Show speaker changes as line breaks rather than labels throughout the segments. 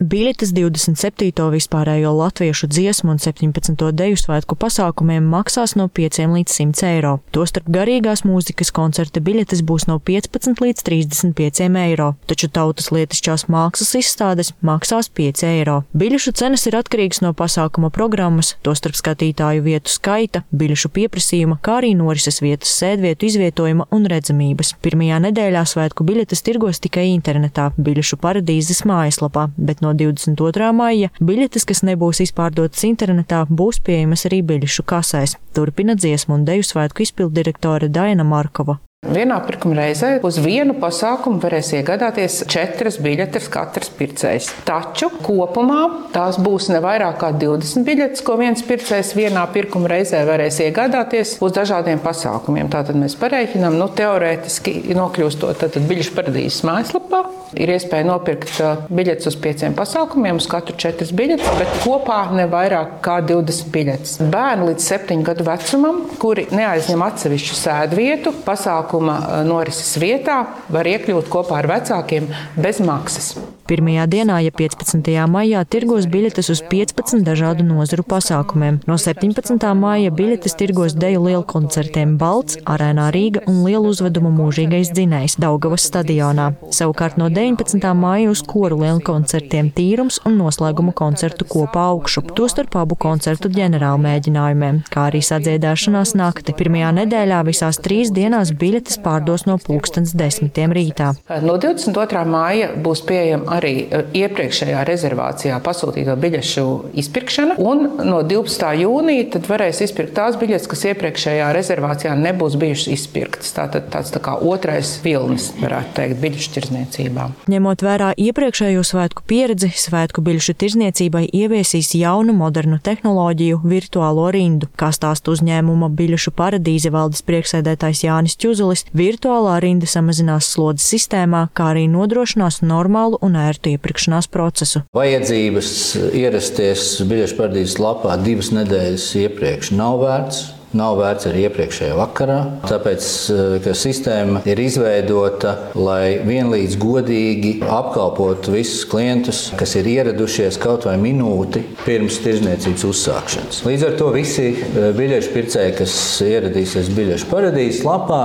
Biļetes 27. vispārējo latviešu dziesmu un 17. deju svētku pasākumiem maksās no 5 līdz 100 eiro. Tostarp garīgās mūzikas koncerta biļetes būs no 15 līdz 35 eiro, taču tautas lietišķās mākslas izstādes maksās 5 eiro. Biļešu cenas ir atkarīgas no pasākuma programmas, tostarp skatītāju vietu skaita, biļešu pieprasījuma, kā arī norises vietas sēdvietu izvietojuma un redzamības. Pirmajā nedēļā svētku biļetes tirgos tikai internetā, biļešu paradīzes mājaslapā, bet no no 22. maija biļetes, kas nebūs izpārdotas internetā, būs pieejamas arī biļešu kasēs. Turpina dziesmu un deju svētku izpildirektore Daina Markova.
Vienā pirkuma reizē uz vienu pasākumu varēs iegādāties četras biļetes katrs pircējs. Taču kopumā tās būs ne vairāk kā 20 biļetes, ko viens pircējs vienā pirkuma reizē varēs iegādāties uz dažādiem pasākumiem. Tātad mēs pareiķinām, nu, teorētiski nokļūstot biļešu paradīzes mājaslapā. Ir iespēja nopirkt uh, biļetes uz pieciem pasākumiem, uz katru četras biļetes, bet kopā ne vairāk kā 20 biļetes. Bērni līdz septiņu gadu vecumam, kuri neaizņem atsevišķu sēdvietu, pasākumu pasākuma eh, norises vietā var iekļūt kopā ar vecākiem bez maksas.
Pirmajā dienā, ja 15. maijā, tirgos biļetes uz 15 dažādu nozaru pasākumiem. No 17. maija biļetes tirgos deju lielu koncertiem Balts, Arēnā Rīga un lielu uzvedumu mūžīgais dzinējs Daugavas stadionā. Savukārt no 19. maija uz koru lielu koncertiem Tīrums un noslēguma koncertu kopā augšu, tostarp abu koncertu ģenerāla mēģinājumiem, kā arī sadziedāšanās nakti. Pirmajā nedēļā visās trīs dienās biļetes pārdos no pulkstens desmitiem rītā.
No 22. māja būs pieejama arī e, iepriekšējā rezervācijā pasūtīto biļešu izpirkšana, un no 12. jūnija tad varēs izpirkt tās biļetes, kas iepriekšējā rezervācijā nebūs bijušas izpirktas. Tātad tāds tā kā otrais vilnis, varētu teikt, biļešu tirzniecībā.
Ņemot vērā iepriekšējo svētku pieredzi, svētku biļešu tirzniecībai ieviesīs jaunu modernu tehnoloģiju virtuālo rindu, kā stāsta uzņēmuma biļešu paradīze valdes priekšsēdētājs Jānis Čuzulis. Virtuālā rinda samazinās slodzes sistēmā, kā arī nodrošinās normālu un ērtu ērtu iepirkšanās procesu.
Vajadzības ierasties biļešu paradīzes lapā divas nedēļas iepriekš nav vērts. Nav vērts arī iepriekšējā vakarā, tāpēc, eh, ka sistēma ir izveidota, lai vienlīdz godīgi apkalpotu visus klientus, kas ir ieradušies kaut vai minūti pirms tirzniecības uzsākšanas. Līdz ar to visi eh, biļešu pircēji, kas ieradīsies biļešu paradīzes lapā,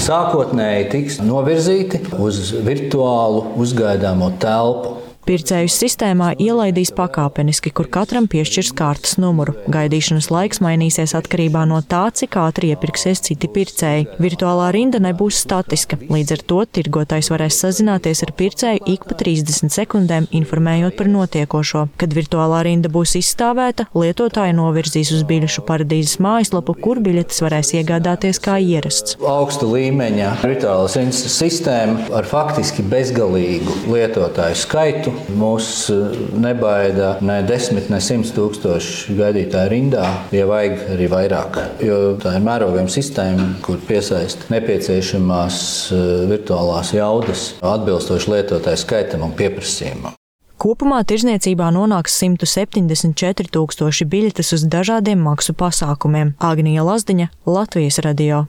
sākotnēji tiks novirzīti uz virtuālu uzgaidāmo telpu.
Pircējus sistēmā ielaidīs pakāpeniski, kur katram piešķirs kārtas numuru. Gaidīšanas laiks mainīsies atkarībā no tā, cik ātri iepirksies citi pircēji. Virtuālā rinda nebūs statiska, līdz ar to tirgotājs varēs sazināties ar pircēju ik pa 30 sekundēm, informējot par notiekošo. Kad virtuālā rinda būs izstāvēta, lietotāji novirzīs uz biļešu paradīzes mājaslapu, kur biļetes varēs iegādāties kā ierasts.
Augsta līmeņa virtuālās sistēma ar faktiski bezgalīgu lietotāju skaitu Mūs eh, nebaida ne desmit, ne simts tūkstoši gaidītāju rindā, ja vajag arī vairāk. Jo tā ir mērogama sistēma, kur piesaista nepieciešamās eh, virtuālās jaudas atbilstoši lietotāju skaitam un pieprasījumam.
Kopumā tirzniecībā nonāks 174 tūkstoši biļetes uz dažādiem maksu pasākumiem. Agnija Lazdiņa, Latvijas radio.